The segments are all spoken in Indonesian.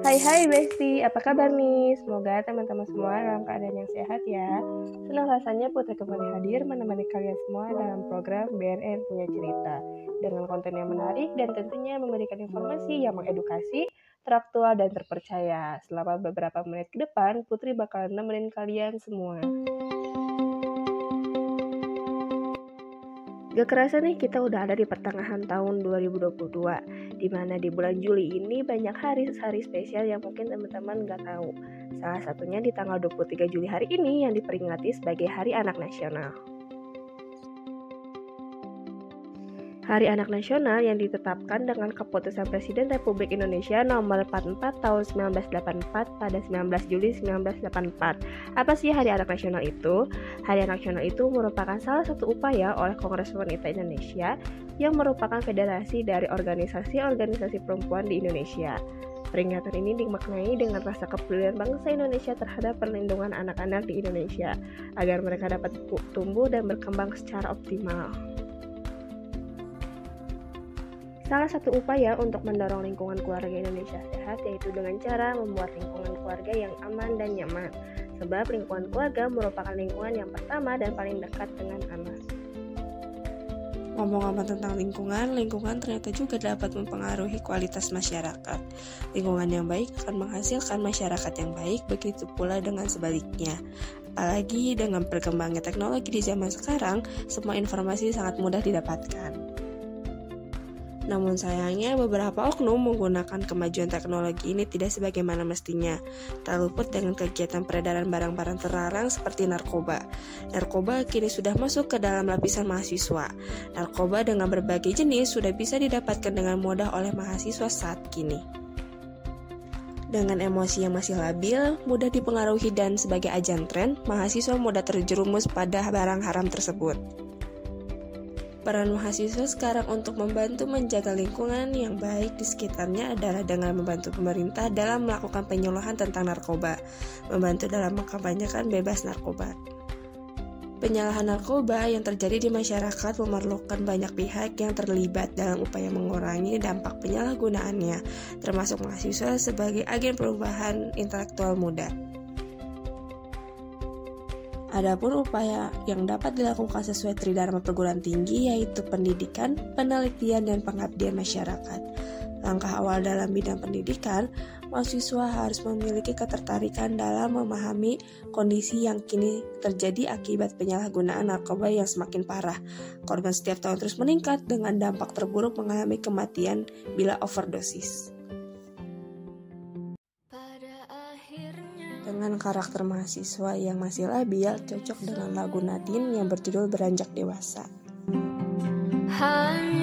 Hai hai Besti, apa kabar nih? Semoga teman-teman semua dalam keadaan yang sehat ya. Senang rasanya Putri kembali hadir menemani kalian semua dalam program BNN Punya Cerita. Dengan konten yang menarik dan tentunya memberikan informasi yang mengedukasi, teraktual, dan terpercaya. Selama beberapa menit ke depan, Putri bakal nemenin kalian semua. Gak kerasa nih kita udah ada di pertengahan tahun 2022 Di mana di bulan Juli ini banyak hari-hari spesial yang mungkin teman-teman gak tahu. Salah satunya di tanggal 23 Juli hari ini yang diperingati sebagai Hari Anak Nasional Hari Anak Nasional yang ditetapkan dengan keputusan Presiden Republik Indonesia nomor 44 tahun 1984 pada 19 Juli 1984. Apa sih Hari Anak Nasional itu? Hari Anak Nasional itu merupakan salah satu upaya oleh Kongres Wanita Indonesia yang merupakan federasi dari organisasi-organisasi perempuan di Indonesia. Peringatan ini dimaknai dengan rasa kepedulian bangsa Indonesia terhadap perlindungan anak-anak di Indonesia agar mereka dapat tumbuh dan berkembang secara optimal. Salah satu upaya untuk mendorong lingkungan keluarga Indonesia sehat yaitu dengan cara membuat lingkungan keluarga yang aman dan nyaman. Sebab lingkungan keluarga merupakan lingkungan yang pertama dan paling dekat dengan anak. Ngomong-ngomong tentang lingkungan, lingkungan ternyata juga dapat mempengaruhi kualitas masyarakat. Lingkungan yang baik akan menghasilkan masyarakat yang baik, begitu pula dengan sebaliknya. Apalagi dengan perkembangan teknologi di zaman sekarang, semua informasi sangat mudah didapatkan. Namun sayangnya beberapa oknum menggunakan kemajuan teknologi ini tidak sebagaimana mestinya, tak luput dengan kegiatan peredaran barang-barang terlarang seperti narkoba. Narkoba kini sudah masuk ke dalam lapisan mahasiswa. Narkoba dengan berbagai jenis sudah bisa didapatkan dengan mudah oleh mahasiswa saat kini dengan emosi yang masih labil, mudah dipengaruhi dan sebagai ajan tren, mahasiswa mudah terjerumus pada barang haram tersebut. Peran mahasiswa sekarang untuk membantu menjaga lingkungan yang baik di sekitarnya adalah dengan membantu pemerintah dalam melakukan penyuluhan tentang narkoba, membantu dalam mengkampanyekan bebas narkoba. Penyalahan narkoba yang terjadi di masyarakat memerlukan banyak pihak yang terlibat dalam upaya mengurangi dampak penyalahgunaannya, termasuk mahasiswa sebagai agen perubahan intelektual muda. Adapun upaya yang dapat dilakukan sesuai Tridharma perguruan tinggi yaitu pendidikan, penelitian, dan pengabdian masyarakat. Langkah awal dalam bidang pendidikan, mahasiswa harus memiliki ketertarikan dalam memahami kondisi yang kini terjadi akibat penyalahgunaan narkoba yang semakin parah. Korban setiap tahun terus meningkat dengan dampak terburuk mengalami kematian bila overdosis. Dengan karakter mahasiswa yang masih labil, cocok dengan lagu Nadine yang berjudul Beranjak Dewasa. Hanya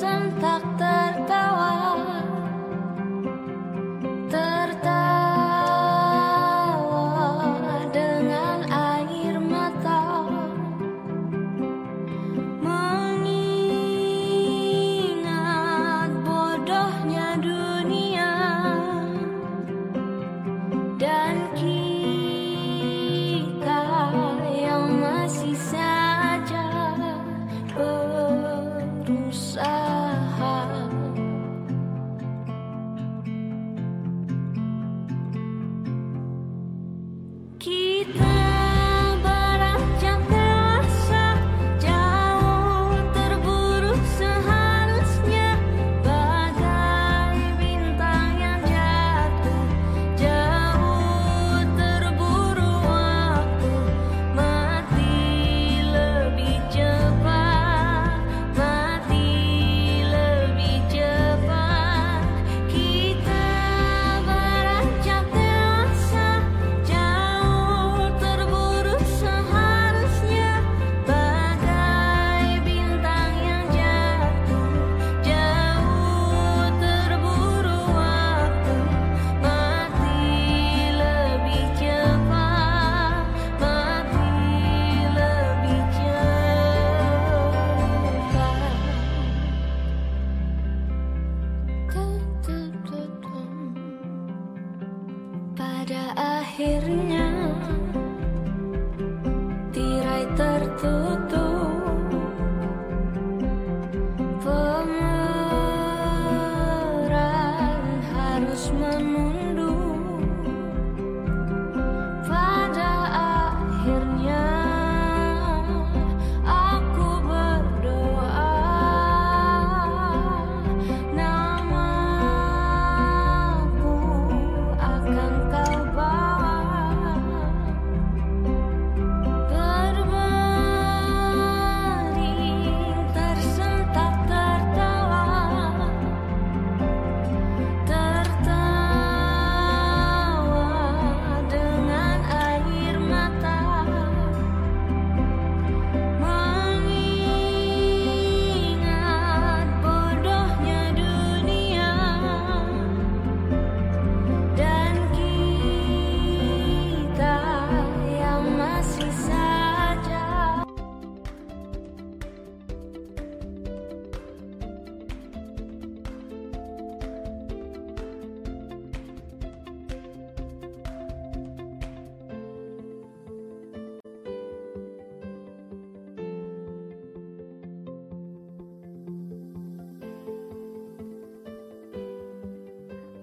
Sometimes.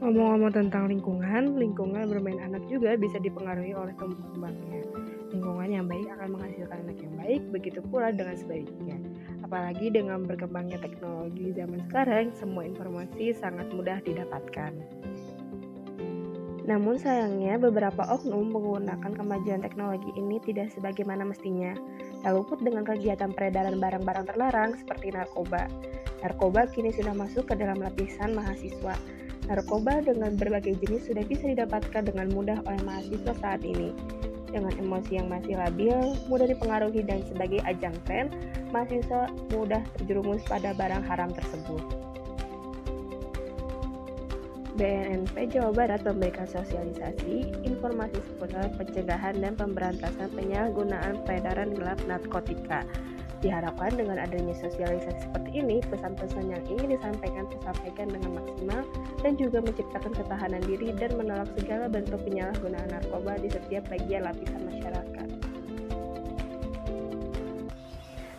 Ngomong-ngomong tentang lingkungan, lingkungan bermain anak juga bisa dipengaruhi oleh tumbuh kembangnya. Lingkungan yang baik akan menghasilkan anak yang baik, begitu pula dengan sebaliknya. Apalagi dengan berkembangnya teknologi zaman sekarang, semua informasi sangat mudah didapatkan. Namun sayangnya beberapa oknum menggunakan kemajuan teknologi ini tidak sebagaimana mestinya, tak luput dengan kegiatan peredaran barang-barang terlarang seperti narkoba. Narkoba kini sudah masuk ke dalam lapisan mahasiswa, Narkoba dengan berbagai jenis sudah bisa didapatkan dengan mudah oleh mahasiswa saat ini. Dengan emosi yang masih labil, mudah dipengaruhi dan sebagai ajang tren, mahasiswa mudah terjerumus pada barang haram tersebut. BNNP Jawa Barat memberikan sosialisasi informasi seputar pencegahan dan pemberantasan penyalahgunaan peredaran gelap narkotika Diharapkan dengan adanya sosialisasi seperti ini, pesan-pesan yang ingin disampaikan tersampaikan dengan maksimal dan juga menciptakan ketahanan diri dan menolak segala bentuk penyalahgunaan narkoba di setiap bagian lapisan masyarakat.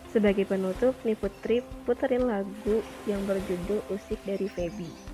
Sebagai penutup, nih Putri puterin lagu yang berjudul Usik dari Feby.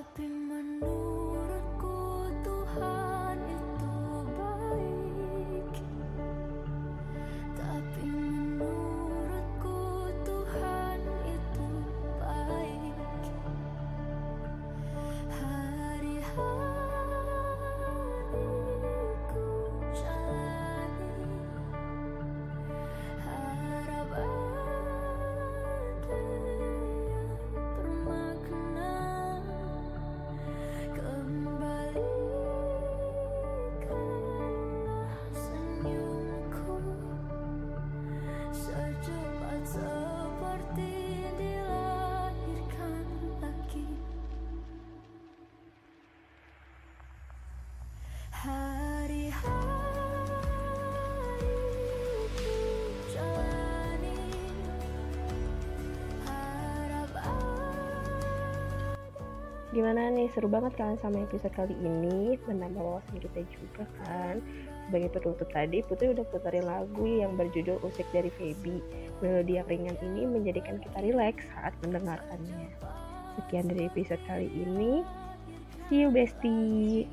hati menunggu. Gimana nih, seru banget kan sama episode kali ini. Menambah wawasan kita juga kan. Sebagai penutup tadi, Putri udah puterin lagu yang berjudul Usik dari Feby. Melodi yang ringan ini menjadikan kita rileks saat mendengarkannya. Sekian dari episode kali ini. See you bestie